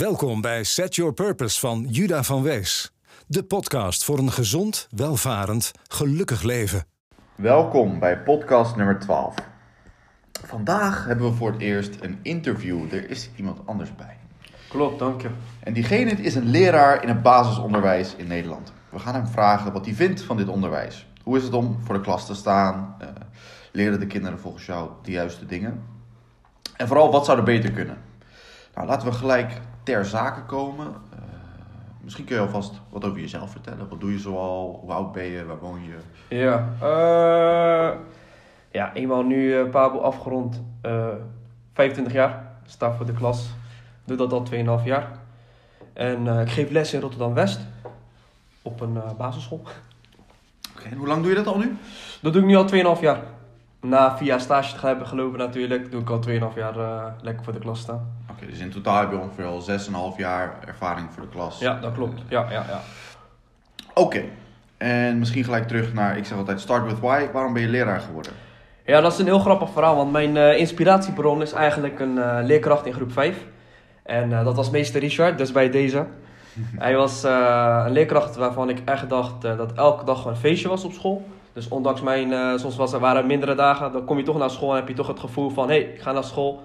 Welkom bij Set Your Purpose van Juda van Wees. De podcast voor een gezond, welvarend, gelukkig leven. Welkom bij podcast nummer 12. Vandaag hebben we voor het eerst een interview. Er is iemand anders bij. Klopt, dank je. En diegene is een leraar in het basisonderwijs in Nederland. We gaan hem vragen wat hij vindt van dit onderwijs. Hoe is het om voor de klas te staan? Uh, leren de kinderen volgens jou de juiste dingen? En vooral, wat zou er beter kunnen? Nou, laten we gelijk ter zake komen. Uh, misschien kun je alvast wat over jezelf vertellen. Wat doe je zoal? Hoe oud ben je? Waar woon je? Ja, uh, ja eenmaal nu uh, Pabo afgerond. 25 jaar. Sta voor de klas. Doe dat al 2,5 jaar. En ik geef les in Rotterdam-West. Op een basisschool. Oké, en hoe lang doe je dat al nu? Dat doe ik nu al 2,5 jaar. Na via stage te gaan hebben gelopen natuurlijk, doe ik al 2,5 jaar uh, lekker voor de klas staan. Oké, dus in totaal heb je ongeveer al 6,5 jaar ervaring voor de klas. Ja, dat klopt. Ja, ja, ja. Oké, en misschien gelijk terug naar, ik zeg altijd start with why. Waarom ben je leraar geworden? Ja, dat is een heel grappig verhaal, want mijn uh, inspiratiebron is eigenlijk een uh, leerkracht in groep 5. En dat was meester Richard, dus bij deze. Hij was een leerkracht waarvan ik echt dacht dat elke dag een feestje was op school. Dus ondanks mijn, uh, soms was, er waren mindere dagen, dan kom je toch naar school en heb je toch het gevoel van, hé, hey, ik ga naar school.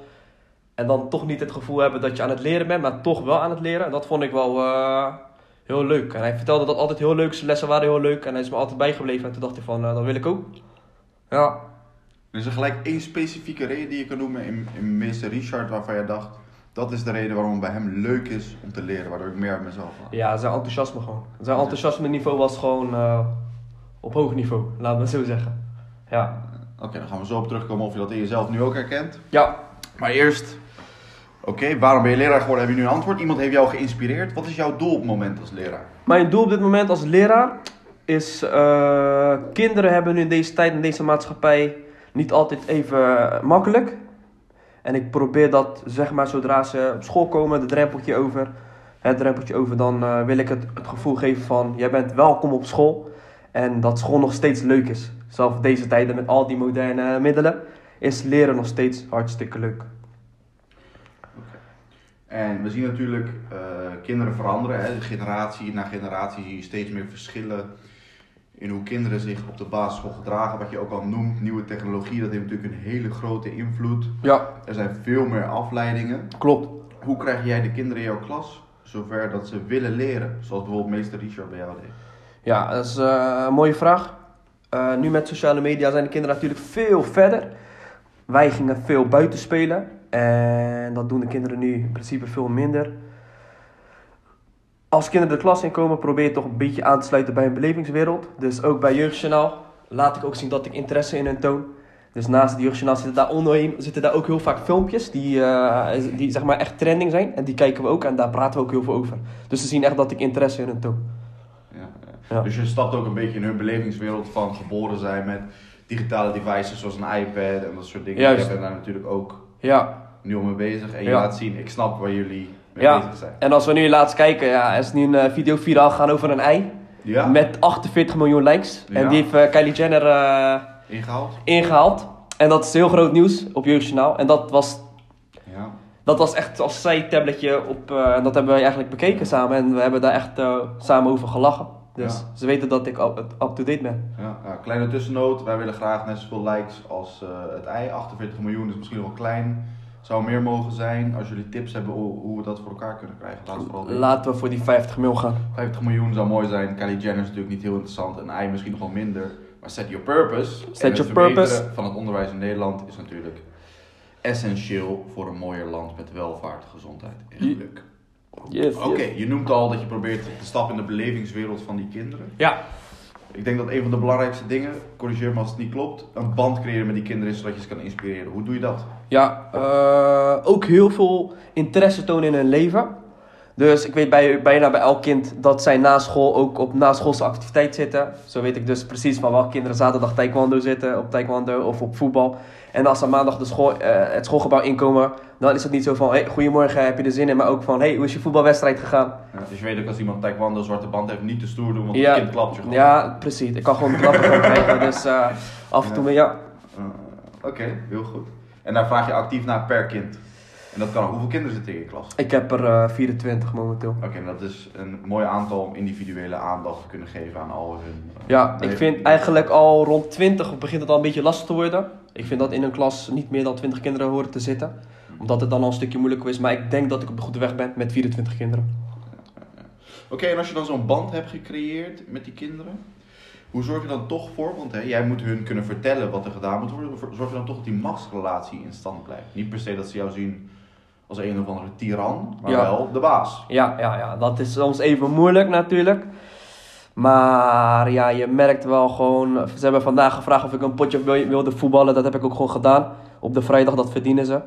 En dan toch niet het gevoel hebben dat je aan het leren bent, maar toch wel aan het leren. En dat vond ik wel uh, heel leuk. En hij vertelde dat altijd heel leuk, zijn lessen waren heel leuk. En hij is me altijd bijgebleven. En toen dacht ik van, uh, dat wil ik ook. Ja. Is er gelijk één specifieke reden die je kan noemen in, in meester Richard waarvan je dacht, dat is de reden waarom het bij hem leuk is om te leren, waardoor ik meer aan mezelf had? Ja, zijn enthousiasme gewoon. Zijn enthousiasme niveau was gewoon op hoog niveau, laten we zo zeggen. Ja. Oké, dan gaan we zo op terugkomen of je dat in jezelf nu ook herkent. Ja. Maar eerst, oké, waarom ben je leraar geworden? Heb je nu een antwoord? Iemand heeft jou geïnspireerd. Wat is jouw doel op het moment als leraar? Mijn doel op dit moment als leraar is, uh, kinderen hebben nu in deze tijd, in deze maatschappij, niet altijd even makkelijk. En ik probeer dat, zeg maar, zodra ze op school komen, de drempeltje over, het drempeltje over, dan uh, wil ik het, het gevoel geven van, jij bent welkom op school. En dat school nog steeds leuk is. Zelfs deze tijden met al die moderne middelen is leren nog steeds hartstikke leuk. En we zien natuurlijk uh, kinderen veranderen. Hè? Generatie na generatie zie je steeds meer verschillen in hoe kinderen zich op de basisschool gedragen. Wat je ook al noemt, nieuwe technologie, dat heeft natuurlijk een hele grote invloed. Ja. Er zijn veel meer afleidingen. Klopt. Hoe krijg jij de kinderen in jouw klas zover dat ze willen leren? Zoals bijvoorbeeld meester Richard bij jou deed. Ja, dat is uh, een mooie vraag. Uh, nu met sociale media zijn de kinderen natuurlijk veel verder. Wij gingen veel buiten spelen. En dat doen de kinderen nu in principe veel minder. Als kinderen de klas inkomen, probeer toch een beetje aan te sluiten bij een belevingswereld. Dus ook bij Jeugdjournaal laat ik ook zien dat ik interesse in hun toon. Dus naast het Jeugdjournaal zitten daar, onderheen, zitten daar ook heel vaak filmpjes die, uh, die zeg maar echt trending zijn. En die kijken we ook en daar praten we ook heel veel over. Dus ze zien echt dat ik interesse in hun toon. Ja. Dus je stapt ook een beetje in hun belevingswereld van geboren zijn met digitale devices zoals een iPad en dat soort dingen. Juist. Je bent daar natuurlijk ook ja. nu al mee bezig en je Ja. laat zien, ik snap waar jullie mee Ja, bezig zijn. en als we nu laatst kijken, ja, is nu een eh, video viraal gegaan over een ei. Ja, Met 48 miljoen likes. Ja. En die heeft eh, Kylie Jenner eh, ingehaald. ingehaald. En dat is heel groot nieuws op Jeugdjournaal. En dat was, Ja. dat was echt als zijtabletje op... eh, en dat hebben wij eigenlijk bekeken samen. En we hebben daar echt samen over gelachen. Dus Ja. ze weten dat ik up- up-to-date ben. Ja, ja, kleine tussennoot, wij willen graag net zoveel likes als eh, het ei. 48 miljoen is misschien nog wel klein. Zou meer mogen zijn. Als jullie tips hebben hoe, hoe we dat voor elkaar kunnen krijgen, laat vooral. Laten we voor die 50 mil gaan. 50 miljoen zou mooi zijn. Kylie Jenner is natuurlijk niet heel interessant. Een ei misschien nog wel minder. Maar set your purpose. en Set het your purpose. van het onderwijs in Nederland is natuurlijk essentieel voor een mooier land met welvaart, gezondheid en geluk. Yes, Oké, yes. je noemt al dat je probeert te stappen in de belevingswereld van die kinderen. Ja, Ik denk dat een van de belangrijkste dingen, corrigeer me als het niet klopt, een band creëren met die kinderen is zodat je ze kan inspireren. Hoe doe je dat? Ja, eh, ook heel veel interesse tonen in hun leven. Dus ik weet bij, bijna bij elk kind dat zij na school ook op naschoolse activiteit zitten. Zo weet ik dus precies van welke kinderen zaterdag taekwondo zitten, op taekwondo of op voetbal. En als ze maandag de school, eh, het schoolgebouw inkomen, dan is het niet zo van, hey, goedemorgen, heb je er zin in? Maar ook van, hey, hoe is je voetbalwedstrijd gegaan? Ja, dus je weet ook als iemand taekwondo zwarte band heeft, niet te stoer doen, want Ja. het kind klapt je gewoon. Ja, precies. Ik kan gewoon klappen krijgen, dus eh, af en toe, maar ja. Uh, Oké, heel goed. En daar vraag je actief naar per kind. En dat kan ook. Hoeveel kinderen zitten in je klas? Ik heb er eh, 24 momenteel. Oké, en dat is een mooi aantal om individuele aandacht te kunnen geven aan al hun... eh, Ja, nee, ik vind eigenlijk al rond 20 begint het al een beetje lastig te worden. Ik vind dat in een klas niet meer dan 20 kinderen horen te zitten. Omdat het dan al een stukje moeilijker is. Maar ik denk dat ik op de goede weg ben met 24 kinderen. Oké, en als je dan zo'n band hebt gecreëerd met die kinderen, hoe zorg je dan toch voor, want hè, jij moet hun kunnen vertellen wat er gedaan moet worden, zorg je dan toch dat die machtsrelatie in stand blijft? Niet per se dat ze jou zien als een of andere tiran, maar Ja. wel de baas. Ja, ja, ja, dat is soms even moeilijk natuurlijk. Maar ja, je merkt wel gewoon. Ze hebben vandaag gevraagd of ik een potje wil- wilde voetballen. Dat heb ik ook gewoon gedaan. Op de vrijdag, dat verdienen ze.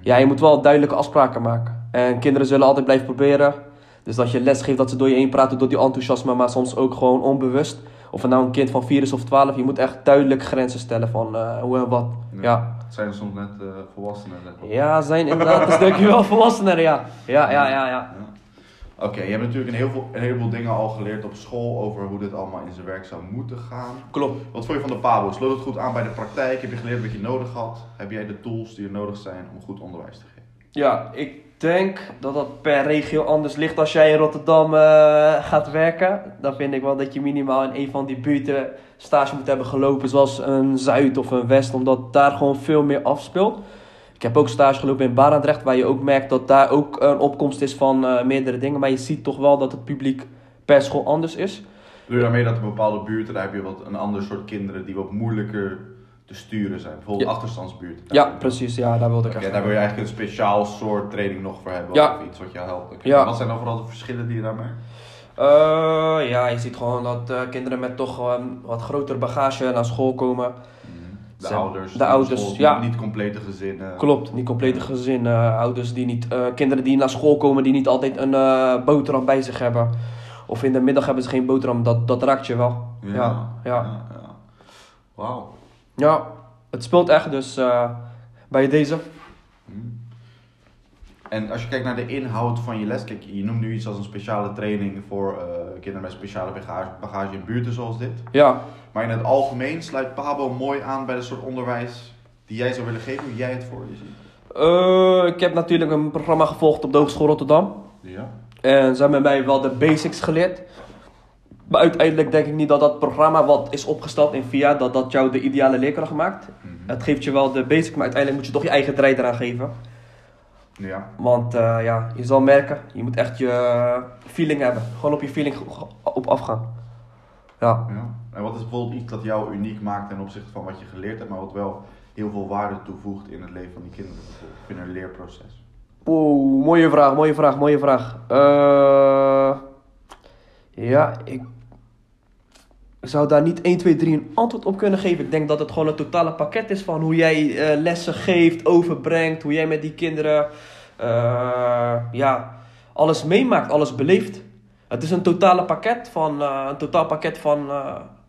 Ja, je moet wel duidelijke afspraken maken. En kinderen zullen altijd blijven proberen. Dus dat je les geeft dat ze door je heen praten, door die enthousiasme, maar soms ook gewoon onbewust. Of het nou een kind van 4 is of 12, je moet echt duidelijk grenzen stellen van eh, hoe en wat. Ja. Het zijn soms net eh, volwassenen. net. Ja, zijn inderdaad een stukje wel volwassener, ja. Ja, ja, ja, ja. Oké, je hebt natuurlijk een, heel veel, een heleboel dingen al geleerd op school over hoe dit allemaal in zijn werk zou moeten gaan. Klopt. Wat vond je van de Pabo? Sloot het goed aan bij de praktijk? Heb je geleerd wat je nodig had? Heb jij de tools die er nodig zijn om goed onderwijs te geven? Ja, ik denk dat dat per regio anders ligt. Als jij in Rotterdam eh, gaat werken, dan vind ik wel dat je minimaal in een van die buurten stage moet hebben gelopen, zoals een Zuid of een West, omdat daar gewoon veel meer afspeelt. Ik heb ook stage gelopen in Barendrecht, waar je ook merkt dat daar ook een opkomst is van eh, meerdere dingen. Maar je ziet toch wel dat het publiek per school anders is. Doe je daarmee dat er bepaalde buurten, daar heb je wat een ander soort kinderen die wat moeilijker te sturen zijn? Bijvoorbeeld Ja. achterstandsbuurten. Ja, precies. Ja, daar wilde ik echt daar wil je eigenlijk een speciaal soort training nog voor hebben. Ja. Of iets wat jou helpt. Ja. Wat zijn dan vooral de verschillen die je daarmee? Eh, ja, je ziet gewoon dat eh, kinderen met toch gewoon wat groter bagage naar school komen. De Ze- ouders. de ouders, school- ja. Niet complete gezinnen. Klopt, niet complete gezin. eh, ouders die niet, eh, kinderen die naar school komen, die niet altijd een boterham bij zich hebben. Of in de middag hebben ze geen boterham, dat, dat raakt je wel. Ja, ja. ja. ja. Wauw. Het speelt echt, dus eh, bij deze. En als je kijkt naar de inhoud van je les, kijk, je noemt nu iets als een speciale training voor eh, kinderen met speciale bagage, bagage in buurten zoals dit. Ja, Maar in het algemeen sluit Pabo mooi aan bij de soort onderwijs die jij zou willen geven, hoe jij het voor je ziet. Eh, ik heb natuurlijk een programma gevolgd op de Hogeschool Rotterdam. Ja. En ze hebben mij wel de basics geleerd. Maar uiteindelijk denk ik niet dat dat programma wat is opgesteld in VIA, dat dat jou de ideale leerkracht maakt. Het geeft je wel de basics, maar uiteindelijk moet je toch je eigen draai eraan geven. Ja. Want eh, ja, je zal merken, je moet echt je feeling hebben. Gewoon op je feeling op afgaan. Ja. ja. En wat is bijvoorbeeld iets dat jou uniek maakt ten opzichte van wat je geleerd hebt, maar wat wel heel veel waarde toevoegt in het leven van die kinderen, in hun leerproces? Oeh, mooie vraag, mooie vraag, mooie vraag. Eh, ja, ik, zou daar niet 1, 2, 3 een antwoord op kunnen geven. Ik denk dat het gewoon een totale pakket is van hoe jij eh, lessen geeft, overbrengt, hoe jij met die kinderen eh, ja, alles meemaakt, alles beleeft. Het is een totale pakket van, eh, een totaal pakket van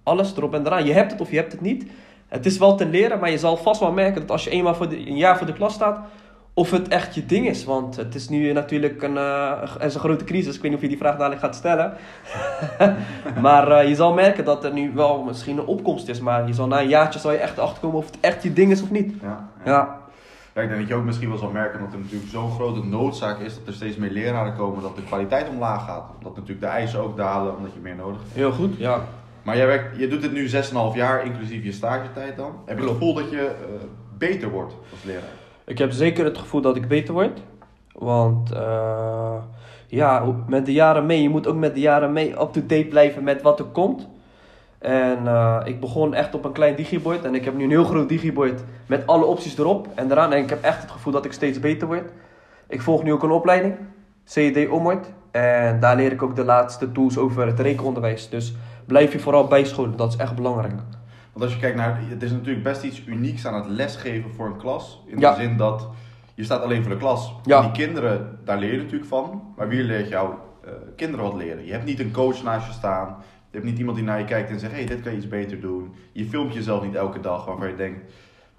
alles erop en eraan. Je hebt het of je hebt het niet. Het is wel te leren, maar je zal vast wel merken dat als je eenmaal voor de, een jaar voor de klas staat, of het echt je ding is. Want het is nu natuurlijk een, er is een grote crisis. Ik weet niet of je die vraag dadelijk gaat stellen. maar eh, je zal merken dat er nu wel misschien een opkomst is. Maar je zal na een jaartje zal je echt achterkomen of het echt je ding is of niet. Ja. Ja, Ja, ik denk dat je ook misschien wel zal merken dat er natuurlijk zo'n grote noodzaak is dat er steeds meer leraren komen, dat de kwaliteit omlaag gaat. Dat natuurlijk de eisen ook dalen, omdat je meer nodig hebt. heel goed. Ja. Maar jij werkt, je doet dit nu 6,5 jaar, inclusief je stagetijd dan. Heb je het gevoel dat je eh, beter wordt als leraar? Ik heb zeker het gevoel dat ik beter word. Want eh, ja, met de jaren mee, je moet ook met de jaren mee up-to-date blijven met wat er komt. En eh, ik begon echt op een klein digibord en ik heb nu een heel groot digibord met alle opties erop en eraan. En ik heb echt het gevoel dat ik steeds beter word. Ik volg nu ook een opleiding, CED Omword. En daar leer ik ook de laatste tools over het rekenonderwijs. Dus blijf je vooral bijscholen, dat is echt belangrijk. Want als je kijkt naar, het is natuurlijk best iets unieks aan het lesgeven voor een klas. In Ja. de zin dat je staat alleen voor de klas. Ja. Die kinderen, daar leer je natuurlijk van. Maar wie leert jou eh, kinderen wat leren? Je hebt niet een coach naast je staan. Je hebt niet iemand die naar je kijkt en zegt, hé, hey, dit kan je iets beter doen. Je filmt jezelf niet elke dag waarvan je denkt...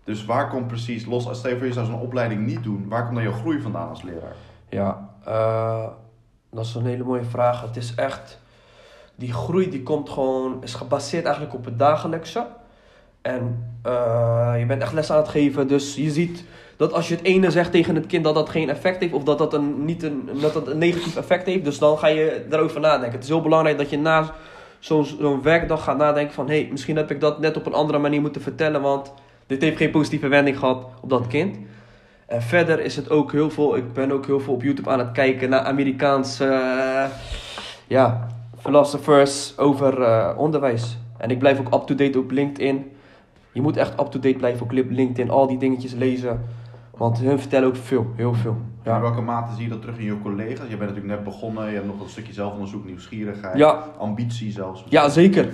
Dus waar komt precies, los als je voor je zou zo'n opleiding niet doen, waar komt dan jouw groei vandaan als leraar? Ja, eh, dat is een hele mooie vraag. Het is echt, die groei die komt gewoon, is gebaseerd eigenlijk op het dagelijkse. En eh, je bent echt les aan het geven, dus je ziet dat als je het ene zegt tegen het kind dat dat geen effect heeft of dat dat een, niet een, dat dat een negatief effect heeft. Dus dan ga je daarover nadenken. Het is heel belangrijk dat je na zo'n werkdag gaat nadenken van hé, hey, misschien heb ik dat net op een andere manier moeten vertellen, want dit heeft geen positieve wending gehad op dat kind. En verder is het ook heel veel, ik ben ook heel veel op YouTube aan het kijken naar Amerikaanse ja, philosophers over eh, onderwijs. En ik blijf ook up-to-date op LinkedIn. Je moet echt up-to-date blijven op LinkedIn, al die dingetjes lezen. Want hun vertellen ook veel, heel veel. In Ja, welke mate zie je dat terug in je collega's? Je bent natuurlijk net begonnen, je hebt nog een stukje zelfonderzoek, nieuwsgierigheid, Ja. ambitie zelfs. ja zeker.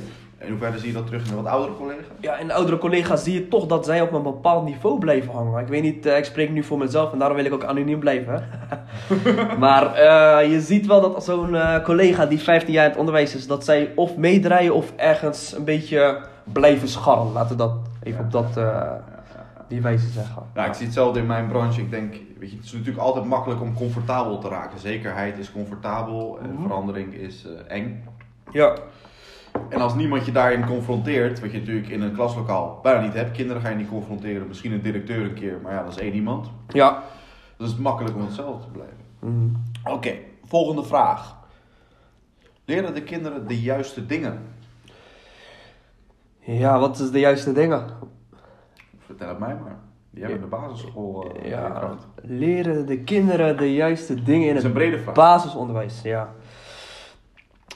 In hoeverre zie je dat terug in de wat oudere collega's? Ja, in de oudere collega's zie je toch dat zij op een bepaald niveau blijven hangen. Ik weet niet, eh, ik spreek nu voor mezelf en daarom wil ik ook anoniem blijven. maar eh, je ziet wel dat zo'n eh, collega die 15 jaar in het onderwijs is, dat zij of meedraaien of ergens een beetje blijven scharrelen. Laten we dat even op dat, die wijze zeggen. Nou, ik zie hetzelfde in mijn branche. Ik denk, weet je, het is natuurlijk altijd makkelijk om comfortabel te raken. Zekerheid is comfortabel en Mhm. verandering is eng. Ja, En als niemand je daarin confronteert, wat je natuurlijk in een klaslokaal bijna niet hebt, kinderen ga je niet confronteren, misschien een directeur een keer, maar ja, dat is één iemand. ja. Dus het is makkelijk om hetzelfde te blijven. Mhm. Oké, volgende vraag. Leren de kinderen de juiste dingen? Ja, wat is de juiste dingen? Vertel het mij maar. Jij bent de basisschool. eh, Ja, leren de kinderen de juiste dingen in het vraag. basisonderwijs. Ja.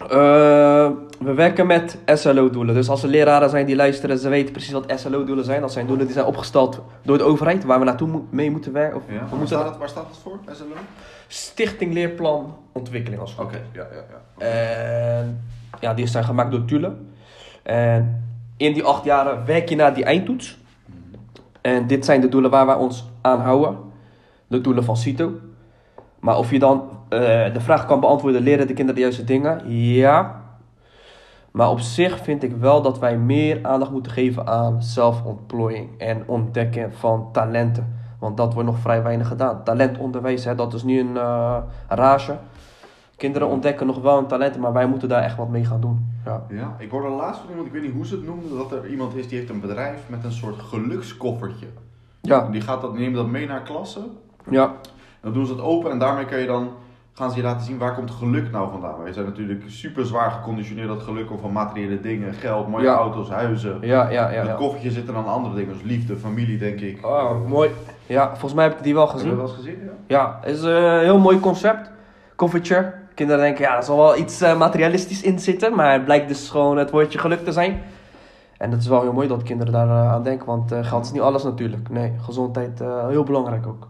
Eh, we werken met SLO-doelen. Dus als er leraren zijn die luisteren, ze weten precies wat SLO-doelen zijn. Dat zijn doelen die zijn opgesteld door de overheid, waar we naartoe mo- mee moeten werken. Of Ja, we waar, moeten staat het, waar staat het voor, SLO? Stichting Leerplan Ontwikkeling als het Oké, ja, ja, ja. En ja, die zijn gemaakt door Tule. En in die acht jaren werk je naar die eindtoets. En dit zijn de doelen waar wij ons aan houden. De doelen van CITO. Maar of je dan eh, de vraag kan beantwoorden, leren de kinderen de juiste dingen? Ja. Maar op zich vind ik wel dat wij meer aandacht moeten geven aan zelfontplooiing en ontdekken van talenten. Want dat wordt nog vrij weinig gedaan. Talentonderwijs, hè, dat is nu een eh, rage. Kinderen ontdekken nog wel hun talenten, maar wij moeten daar echt wat mee gaan doen. Ja. Ja, ik hoorde laatst van iemand, ik weet niet hoe ze het noemden, dat er iemand is die heeft een bedrijf met een soort gelukskoffertje. Ja, die gaat dat, neemt dat mee naar klassen. ja, dan doen ze het open en daarmee kan je dan, gaan ze je laten zien waar komt geluk nou vandaan. Wij zijn natuurlijk super zwaar geconditioneerd dat geluk komt van materiële dingen, geld, mooie Ja. auto's, huizen. ja, ja. In ja, het ja. koffertje zitten dan andere dingen, dus liefde, familie denk ik. Oh, mooi. Ja, volgens mij heb ik die wel Heb je gezien. dat wel eens gezien? Ja. Ja, het is een heel mooi concept. Koffertje. Kinderen denken, ja, er zal wel iets eh, materialistisch in zitten. Maar het blijkt dus gewoon het woordje geluk te zijn. En het is wel heel mooi dat kinderen daar eh, aan denken. Want eh, geld is niet alles natuurlijk. Nee, gezondheid uh, heel belangrijk ook.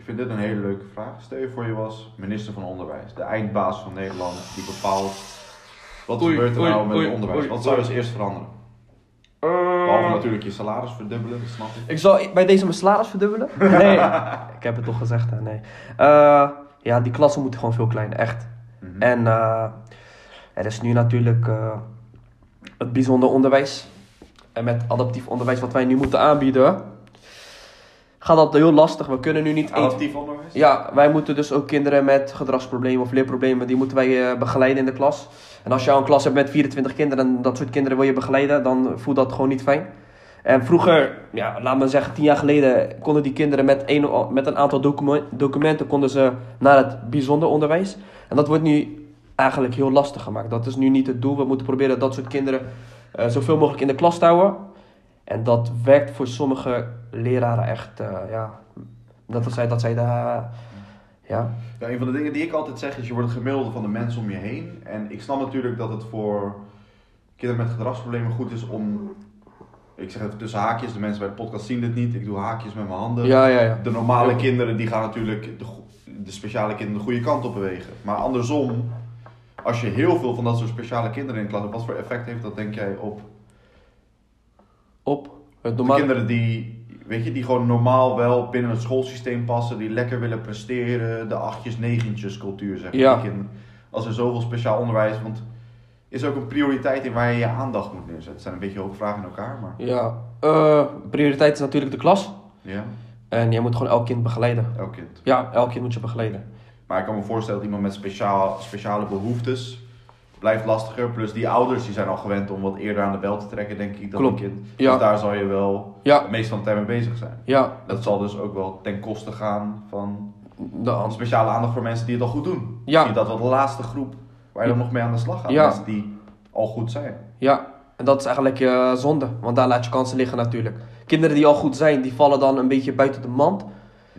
Ik vind dit een hele leuke vraag. Stel je voor je was minister van Onderwijs, de eindbaas van Nederland, die bepaalt wat Oei, gebeurt er oei, nou met oei, het onderwijs. oei, wat zou je als eerst veranderen? Behalve natuurlijk je salaris verdubbelen, dat snap ik. Ik zal bij deze mijn salaris verdubbelen. Nee, ik heb het toch gezegd. Hè? Nee. Eh, ja, die klassen moeten gewoon veel kleiner, echt. Mhm. En eh, er is nu natuurlijk eh, het bijzonder onderwijs. En met adaptief onderwijs wat wij nu moeten aanbieden, gaat dat heel lastig. We kunnen nu niet. Adaptief onderwijs? Ja, wij moeten dus ook kinderen met gedragsproblemen of leerproblemen, die moeten wij eh, begeleiden in de klas. En als je al een klas hebt met 24 kinderen en dat soort kinderen wil je begeleiden, dan voelt dat gewoon niet fijn. En vroeger, ja, laat me zeggen, tien jaar geleden, konden die kinderen met een, met een aantal documen- documenten konden ze naar het bijzonder onderwijs. En dat wordt nu eigenlijk heel lastig gemaakt. Dat is nu niet het doel. We moeten proberen dat soort kinderen eh, zoveel mogelijk in de klas te houden. En dat werkt voor sommige leraren echt, eh, ja, dat zij, dat zij daar, ja, Ja, een van de dingen die ik altijd zeg is, je wordt het gemiddelde van de mensen om je heen. En ik snap natuurlijk dat het voor kinderen met gedragsproblemen goed is om, ik zeg even tussen haakjes, de mensen bij de podcast zien dit niet, ik doe haakjes met mijn handen. ja, ja, ja. De normale kinderen die gaan natuurlijk de, de speciale kinderen de goede kant op bewegen. Maar andersom, als je heel veel van dat soort speciale kinderen in de klas hebt, wat voor effect heeft dat denk jij op op het de normale... kinderen die, weet je, die gewoon normaal wel binnen het schoolsysteem passen, die lekker willen presteren, de achtjes, negentjes cultuur zeg maar. Ja. Als er zoveel speciaal onderwijs, want is ook een prioriteit in waar je je aandacht moet neerzetten. Het zijn een beetje vragen in elkaar, maar Ja, eh, prioriteit is natuurlijk de klas. ja, En jij moet gewoon elk kind begeleiden. elk kind. Ja, elk kind moet je begeleiden. Maar ik kan me voorstellen dat iemand met speciaal, speciale behoeftes, blijft lastiger. Plus die ouders die zijn al gewend om wat eerder aan de bel te trekken, denk ik, dan Klopt. een kind. Ja. Dus daar zal je wel Ja. meeste van de tijd mee bezig zijn. Ja, Dat zal dus ook wel ten koste gaan van de, speciale aandacht voor mensen die het al goed doen. Ja. Zie je dat wel de laatste groep waar je dan nog mee aan de slag gaat. Ja. Mensen die al goed zijn. Ja, en dat is eigenlijk eh, zonde, want daar laat je kansen liggen natuurlijk. Kinderen die al goed zijn, die vallen dan een beetje buiten de mand.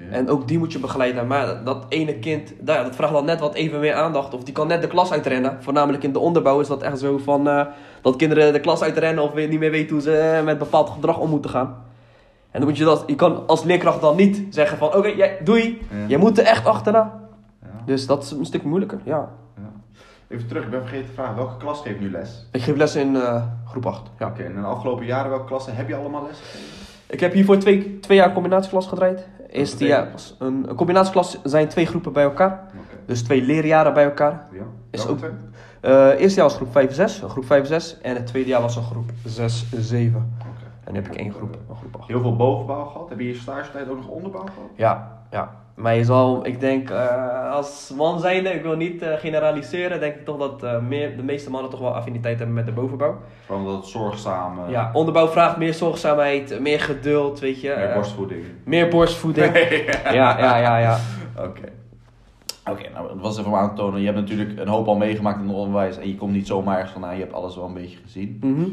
Ja. En ook die moet je begeleiden. Maar dat ene kind, nou, dat vraagt dan net wat even meer aandacht. Of die kan net de klas uitrennen. Voornamelijk in de onderbouw is dat echt zo van... eh, dat kinderen de klas uitrennen of weer niet meer weten hoe ze eh, met bepaald gedrag om moeten gaan. En dan moet je dat... Je kan als leerkracht dan niet zeggen van... Oké, jij doei. Ja. Jij moet er echt achterna. Ja. Dus dat is een stuk moeilijker, ja. Even terug, ik ben vergeten te vragen. Welke klas geeft nu les? Ik geef les in eh, groep 8. Ja. Oké, en in de afgelopen jaren, welke klassen heb je allemaal les gegeven? Ik heb hiervoor twee, twee jaar combinatieklas gedraaid. Eerste jaar was een, een combinatieklas zijn twee groepen bij elkaar. Dus twee leerjaren bij elkaar. Ja. Is ook-? Eh eerste jaar was groep 5 en 6, een groep 5 en 6. En het tweede jaar was een groep 6 en 7. Oké. En nu heb ik één groep, een groep 8. Heel veel bovenbouw gehad. Heb je je stagetijd ook nog onderbouw gehad? Ja, ja. Maar je zal, ik denk, eh, als man zijnde, ik wil niet eh, generaliseren, denk ik toch dat eh, meer, de meeste mannen toch wel affiniteit hebben met de bovenbouw. Vooral omdat het zorgzaam, Ja, onderbouw vraagt meer zorgzaamheid, meer geduld, weet je. meer borstvoeding. meer borstvoeding. ja, ja, ja, ja. Oké. Oké, nou dat was even om aan te tonen. Je hebt natuurlijk een hoop al meegemaakt in het onderwijs. En je komt niet zomaar ergens vandaan. Je hebt alles wel een beetje gezien. Mhm.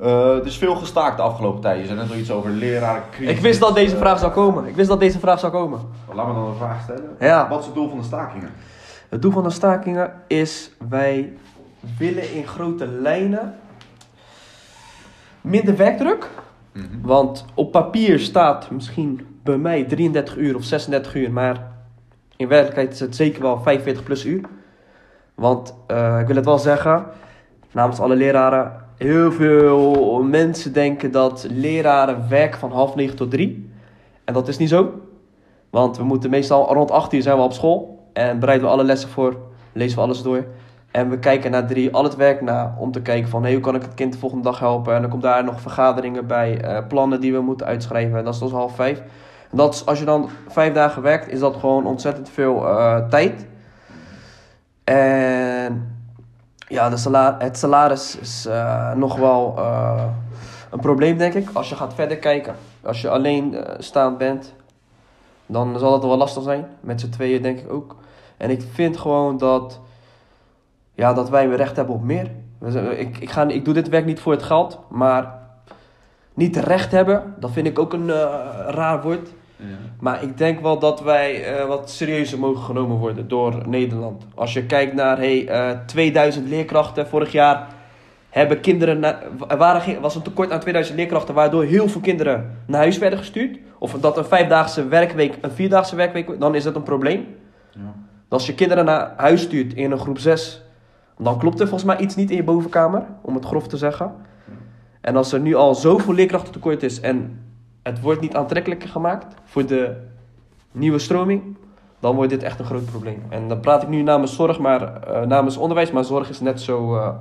Eh er is veel gestaakt de afgelopen tijd. Je zei net al iets over lerarencrisis. Ik wist dat deze Eh, vraag zou komen. Ik wist dat deze vraag zou komen. Laat me dan een vraag stellen. Ja. Wat is het doel van de stakingen? Het doel van de stakingen is, wij willen in grote lijnen minder werkdruk. Mhm. Want op papier staat misschien bij mij 33 uur of 36 uur, maar in werkelijkheid is het zeker wel 45 plus uur. Want eh, ik wil het wel zeggen, namens alle leraren, heel veel mensen denken dat leraren werken van half negen tot drie. En dat is niet zo. Want we moeten meestal rond 8 uur zijn we op school en bereiden we alle lessen voor, lezen we alles door. En we kijken naar drie al het werk na om te kijken van hey, hoe kan ik het kind de volgende dag helpen. En dan komt daar nog vergaderingen bij, eh, plannen die we moeten uitschrijven. En dat is dus half vijf. Dat als je dan vijf dagen werkt, is dat gewoon ontzettend veel eh, tijd. En ja, de sala- het salaris is eh, nog wel eh, een probleem, denk ik. Als je gaat verder kijken. Als je alleen eh, staand bent, dan zal het wel lastig zijn. Met z'n tweeën, denk ik ook. En ik vind gewoon dat, ja, dat wij recht hebben op meer. Ik, ik, ga, ik doe dit werk niet voor het geld, maar niet recht hebben, dat vind ik ook een raar woord. Ja. Maar ik denk wel dat wij eh, wat serieuzer mogen genomen worden door Nederland. Als je kijkt naar hey, eh 2000 leerkrachten vorig jaar hebben kinderen er waren, was een tekort aan 2000 leerkrachten waardoor heel veel kinderen naar huis werden gestuurd. Of dat een vijfdaagse werkweek een vierdaagse werkweek, dan is dat een probleem. Ja. Als je kinderen naar huis stuurt in een groep 6, dan klopt er volgens mij iets niet in je bovenkamer, om het grof te zeggen. En als er nu al zoveel leerkrachten tekort is en het wordt niet aantrekkelijker gemaakt voor de nieuwe stroming, dan wordt dit echt een groot probleem. En dan praat ik nu namens zorg, maar eh, namens onderwijs, maar zorg is net zo, eh, Ja.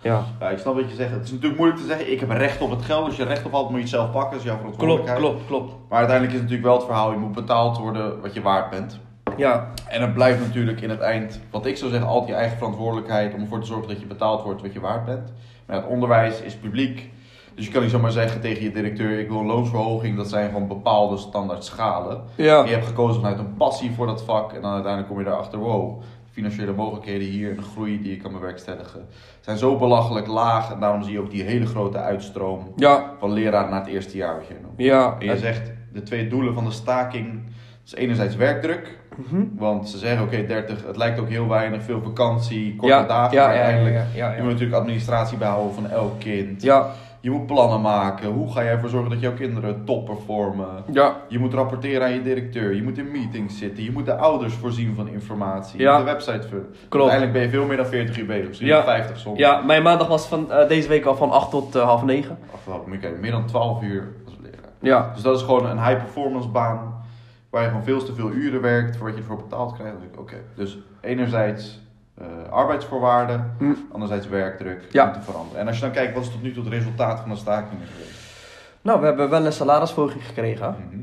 ja. Ja, ik snap wat je zegt. Het is natuurlijk moeilijk te zeggen, ik heb recht op het geld. Als je recht op had, moet je het zelf pakken. Dat is jouw verantwoordelijkheid. klopt. Maar uiteindelijk is het natuurlijk wel het verhaal, je moet betaald worden wat je waard bent. Ja, En het blijft natuurlijk in het eind, wat ik zou zeggen, altijd je eigen verantwoordelijkheid om ervoor te zorgen dat je betaald wordt wat je waard bent. Maar het onderwijs is publiek. Dus je kan niet zomaar zeggen tegen je directeur, ik wil een loonsverhoging. Dat zijn gewoon bepaalde standaard schalen. ja. Je hebt gekozen vanuit een passie voor dat vak. En dan uiteindelijk kom je erachter, wow, financiële mogelijkheden hier en de groei die je kan bewerkstelligen zijn zo belachelijk laag. En daarom zie je ook die hele grote uitstroom Ja, van leraren naar het eerste jaar wat je noemt. ja. En je zegt, de twee doelen van de staking is enerzijds werkdruk. Mhm. Want ze zeggen, oké, 30, het lijkt ook heel weinig, veel vakantie, korte ja, dagen. ja, maar ja, ja, uiteindelijk, ja, je moet natuurlijk administratie bijhouden van elk kind. Ja, Je moet plannen maken. Hoe ga jij ervoor zorgen dat jouw kinderen top performen? ja, Je moet rapporteren aan je directeur. Je moet in meetings zitten. Je moet de ouders voorzien van informatie. Je Ja. moet de website vullen. Klopt. Uiteindelijk ben je veel meer dan 40 uur bezig. Misschien Ja. 50 soms. ja. Mijn maandag was van eh, deze week al van 8 tot eh, half 9. Achteraf moet je kijken, meer dan 12 uur als leraar. Ja, Dus dat is gewoon een high performance baan. Waar je gewoon veel te veel uren werkt voor wat je ervoor betaald krijgt. Dus, oké. dus enerzijds eh, arbeidsvoorwaarden, Hm. anderzijds werkdruk Ja. moeten veranderen. En als je dan kijkt, wat is tot nu toe het resultaat van de stakingen geweest? nou, we hebben wel een salarisverhoging gekregen. Mhm.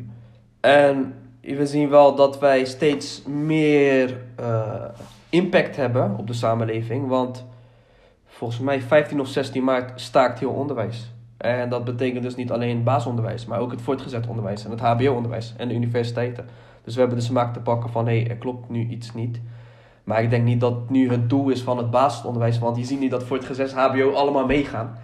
En we zien wel dat wij steeds meer eh, impact hebben op de samenleving. Want volgens mij 15 of 16 maart staakt heel onderwijs. En dat betekent dus niet alleen basisonderwijs, maar ook het voortgezet onderwijs en het HBO-onderwijs en de universiteiten. Dus we hebben de smaak te pakken van hé, hey, er klopt nu iets niet. Maar ik denk niet dat nu het doel is van het basisonderwijs, want je ziet niet dat voortgezet HBO allemaal meegaan.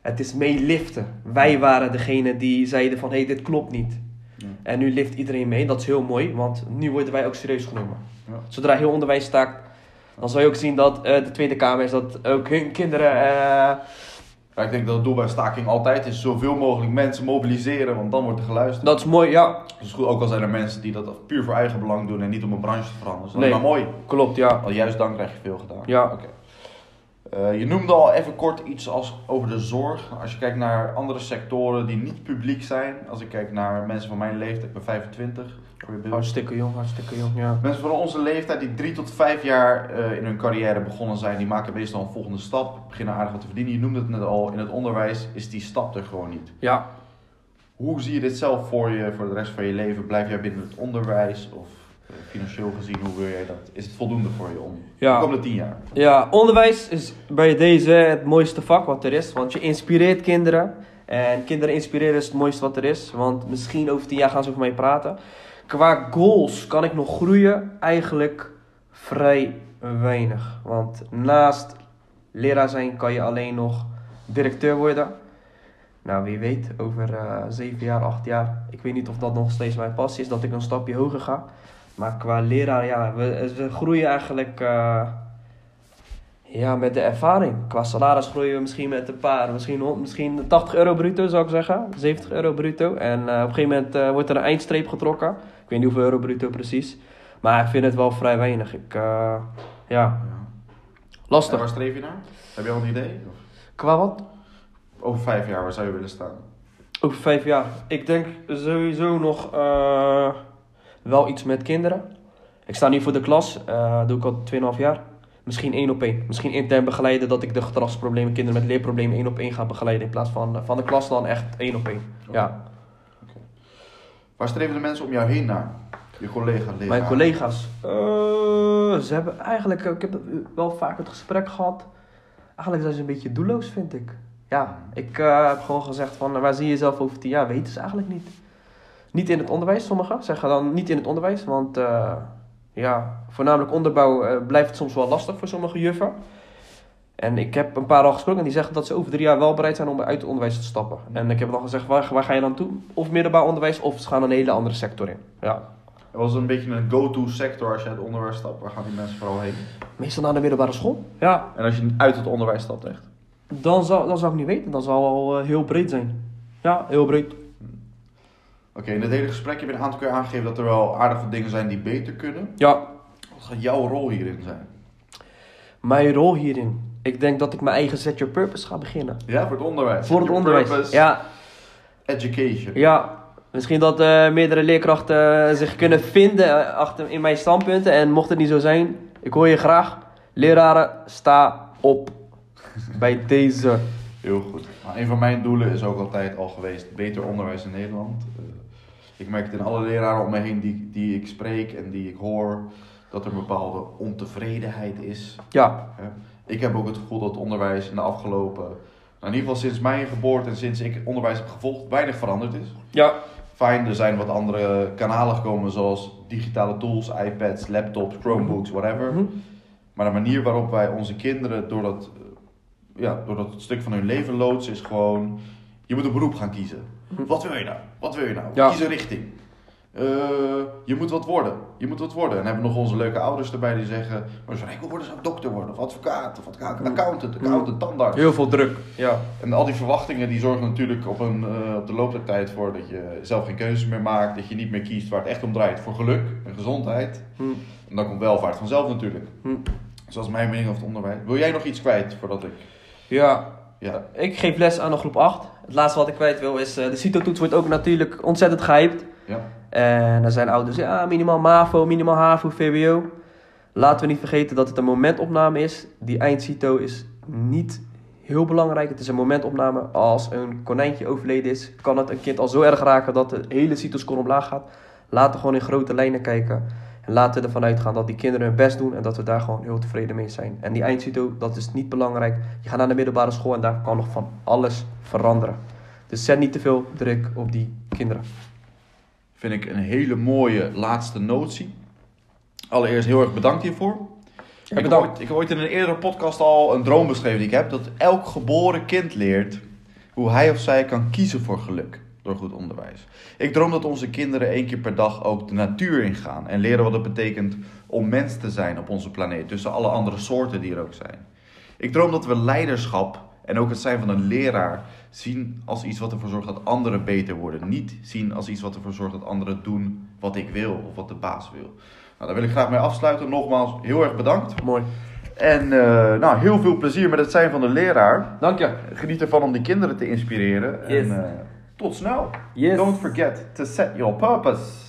Het is meeliften. Wij waren degene die zeiden van hé, hey, dit klopt niet. Ja. En nu lift iedereen mee, dat is heel mooi, want nu worden wij ook serieus genomen. Ja. Zodra heel onderwijs staakt, dan zal je ook zien dat eh, de Tweede Kamer is, dat ook hun kinderen... eh, Ja, ik denk dat het doel bij staking altijd is zoveel mogelijk mensen mobiliseren, want dan wordt er geluisterd. dat is mooi, ja, is goed, ook al zijn er mensen die dat puur voor eigen belang doen en niet om een branche te veranderen. Dat is Nee. alleen maar mooi. klopt, ja. Want juist dan krijg je veel gedaan. Ja. Oké. Eh, je noemde al even kort iets als over de zorg. Als je kijkt naar andere sectoren die niet publiek zijn. Als ik kijk naar mensen van mijn leeftijd, ik ben 25. voor je beeld. Hartstikke jong, hartstikke jong, ja. Mensen van onze leeftijd die drie tot vijf jaar eh, in hun carrière begonnen zijn, die maken meestal een volgende stap. Beginnen aardig wat te verdienen. Je noemde het net al, in het onderwijs is die stap er gewoon niet. Ja, Hoe zie je dit zelf voor je, voor de rest van je leven? Blijf jij binnen het onderwijs? Of financieel gezien, hoe wil jij dat? Is het voldoende voor je om Ja. de komende tien jaar? Ja, onderwijs is bij deze het mooiste vak wat er is. Want je inspireert kinderen. En kinderen inspireren is het mooiste wat er is. Want misschien over tien jaar gaan ze over mij praten. Qua goals kan ik nog groeien. Eigenlijk vrij weinig. Want naast leraar zijn kan je alleen nog directeur worden. Nou, wie weet, over eh, zeven jaar, acht jaar. Ik weet niet of dat nog steeds mijn passie is, dat ik een stapje hoger ga. Maar qua leraar, ja, we, we groeien eigenlijk eh, ja, met de ervaring. Qua salaris groeien we misschien met een paar, misschien, misschien 80 euro bruto zou ik zeggen. 70 euro bruto. En eh, op een gegeven moment eh, wordt er een eindstreep getrokken. Ik weet niet hoeveel euro bruto precies. Maar ik vind het wel vrij weinig. Ik, ja, Ja. En lastig. waar streef je naar? Heb je al een idee? Of Qua wat? over vijf jaar, waar zou je willen staan? Over vijf jaar. Ik denk sowieso nog wel iets met kinderen. Ik sta nu voor de klas, eh doe ik al 2,5 jaar. Misschien één op één. Misschien intern begeleiden dat ik de gedragsproblemen, kinderen met leerproblemen één op één ga begeleiden. In plaats van, eh, van de klas dan echt één op één. Ja. Waar streven de mensen om jou heen naar? Je collega leraar. Mijn collega's. eh, ze hebben eigenlijk, ik heb wel vaak het gesprek gehad. Eigenlijk zijn ze een beetje doelloos, vind ik. Ja, ik eh, heb gewoon gezegd van, waar zie je jezelf over tien jaar? Weten ze eigenlijk niet. Niet in het onderwijs, sommigen zeggen dan niet in het onderwijs. Want eh, ja, voornamelijk onderbouw eh, blijft het soms wel lastig voor sommige juffen. En ik heb een paar al gesproken en die zeggen dat ze over drie jaar wel bereid zijn om uit het onderwijs te stappen. En ik heb dan gezegd, waar, waar ga je dan toe? Of middelbaar onderwijs of ze gaan een hele andere sector in. Ja. Was een beetje een go-to sector als je uit het onderwijs stapt. Waar gaan die mensen vooral heen? Meestal naar de middelbare school. Ja, En als je uit het onderwijs stapt echt? dan zou, dan zou ik niet weten. Dan zou het al eh, heel breed zijn. Ja, heel breed. Oké, in dit hele gesprek heb je een aantal keer aangegeven dat er wel aardig wat dingen zijn die beter kunnen. Ja, Wat gaat jouw rol hierin zijn? mijn rol hierin. Ik denk dat ik mijn eigen Set Your Purpose ga beginnen. Ja, voor het onderwijs. Voor het onderwijs. purpose, Ja, Education. ja. Misschien dat eh, meerdere leerkrachten eh, zich kunnen vinden eh, achter in mijn standpunten. En mocht het niet zo zijn, ik hoor je graag. Leraren, sta op. Bij deze. Heel goed. Maar een van mijn doelen is ook altijd al geweest beter onderwijs in Nederland. Ik merk het in alle leraren om me heen die, die ik spreek en die ik hoor, dat er een bepaalde ontevredenheid is. Ja. Ik heb ook het gevoel dat het onderwijs in de afgelopen, nou in ieder geval sinds mijn geboorte en sinds ik onderwijs heb gevolgd, weinig veranderd is. ja, Fijn, er zijn wat andere kanalen gekomen zoals digitale tools, iPads, laptops, Chromebooks, whatever. Mhm. Maar de manier waarop wij onze kinderen door dat, ja, door dat stuk van hun leven loodsen is gewoon... Je moet een beroep gaan kiezen. Mhm. Wat wil je nou? Wat wil je nou? Ja. Kies een richting. Eh, je moet wat worden. Je moet wat worden. En dan hebben we nog onze leuke ouders erbij die zeggen... Maar ik wil worden, zou ik dokter worden. Of advocaat. Of advocaat, Mhm. accountant. Accountant, tandarts. heel veel druk. Ja, En al die verwachtingen die zorgen natuurlijk op, een, eh, op de loop der tijd voor dat je zelf geen keuzes meer maakt. Dat je niet meer kiest waar het echt om draait. Voor geluk en gezondheid. Hm. En dan komt welvaart vanzelf natuurlijk. Hm. Zoals mijn mening over het onderwijs. Wil jij nog iets kwijt voordat ik... ja. Ja, Ik geef les aan de groep 8. Het laatste wat ik kwijt wil is, eh, de CITO-toets wordt ook natuurlijk ontzettend gehyped. ja. En er zijn ouders, ja, minimaal MAVO, minimaal HAVO, VWO. Laten we niet vergeten dat het een momentopname is. Die eindcito is niet heel belangrijk. Het is een momentopname. Als een konijntje overleden is, kan het een kind al zo erg raken dat de hele cito-score omlaag gaat. Laten we gewoon in grote lijnen kijken. En laten we ervan uitgaan dat die kinderen hun best doen en dat we daar gewoon heel tevreden mee zijn. En die eindcito, dat is niet belangrijk. Je gaat naar de middelbare school en daar kan nog van alles veranderen. Dus zet niet te veel druk op die kinderen. Vind ik een hele mooie laatste notie. Allereerst heel erg bedankt hiervoor. Ja, ik, heb bedankt. ooit, ik heb ooit in een eerdere podcast al een droom beschreven die ik heb. Dat elk geboren kind leert hoe hij of zij kan kiezen voor geluk door goed onderwijs. Ik droom dat onze kinderen één keer per dag ook de natuur ingaan. En leren wat het betekent om mens te zijn op onze planeet. Tussen alle andere soorten die er ook zijn. Ik droom dat we leiderschap en ook het zijn van een leraar zien als iets wat ervoor zorgt dat anderen beter worden. Niet zien als iets wat ervoor zorgt dat anderen doen wat ik wil of wat de baas wil. Nou, daar wil ik graag mee afsluiten. Nogmaals, heel erg bedankt. Mooi. En eh, nou, heel veel plezier met het zijn van de leraar. Dank je. Geniet ervan om die kinderen te inspireren. Yes. En eh, tot snel. Yes. Don't forget to set your purpose.